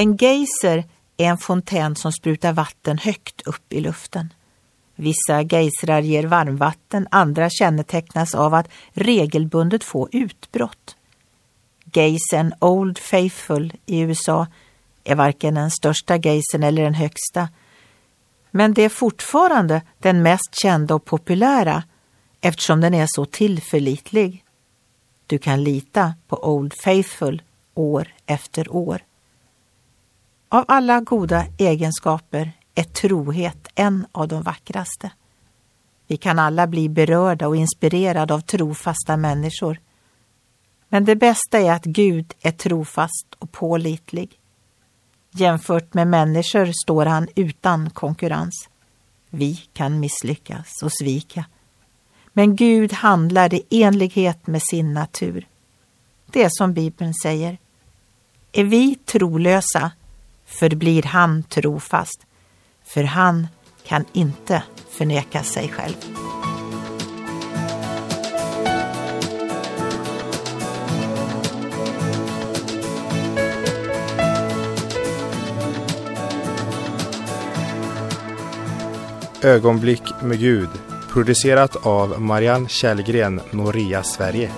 En geyser är en fontän som sprutar vatten högt upp i luften. Vissa geysrar ger varmvatten, andra kännetecknas av att regelbundet få utbrott. Geysern Old Faithful i USA är varken den största geysern eller den högsta. Men det är fortfarande den mest kända och populära eftersom den är så tillförlitlig. Du kan lita på Old Faithful år efter år. Av alla goda egenskaper är trohet en av de vackraste. Vi kan alla bli berörda och inspirerade av trofasta människor. Men det bästa är att Gud är trofast och pålitlig. Jämfört med människor står han utan konkurrens. Vi kan misslyckas och svika. Men Gud handlar i enlighet med sin natur. Det är som Bibeln säger. Är vi trolösa förblir han trofast, för han kan inte förneka sig själv. Ögonblick med Gud producerat av Marianne Källgren, Noria Sverige.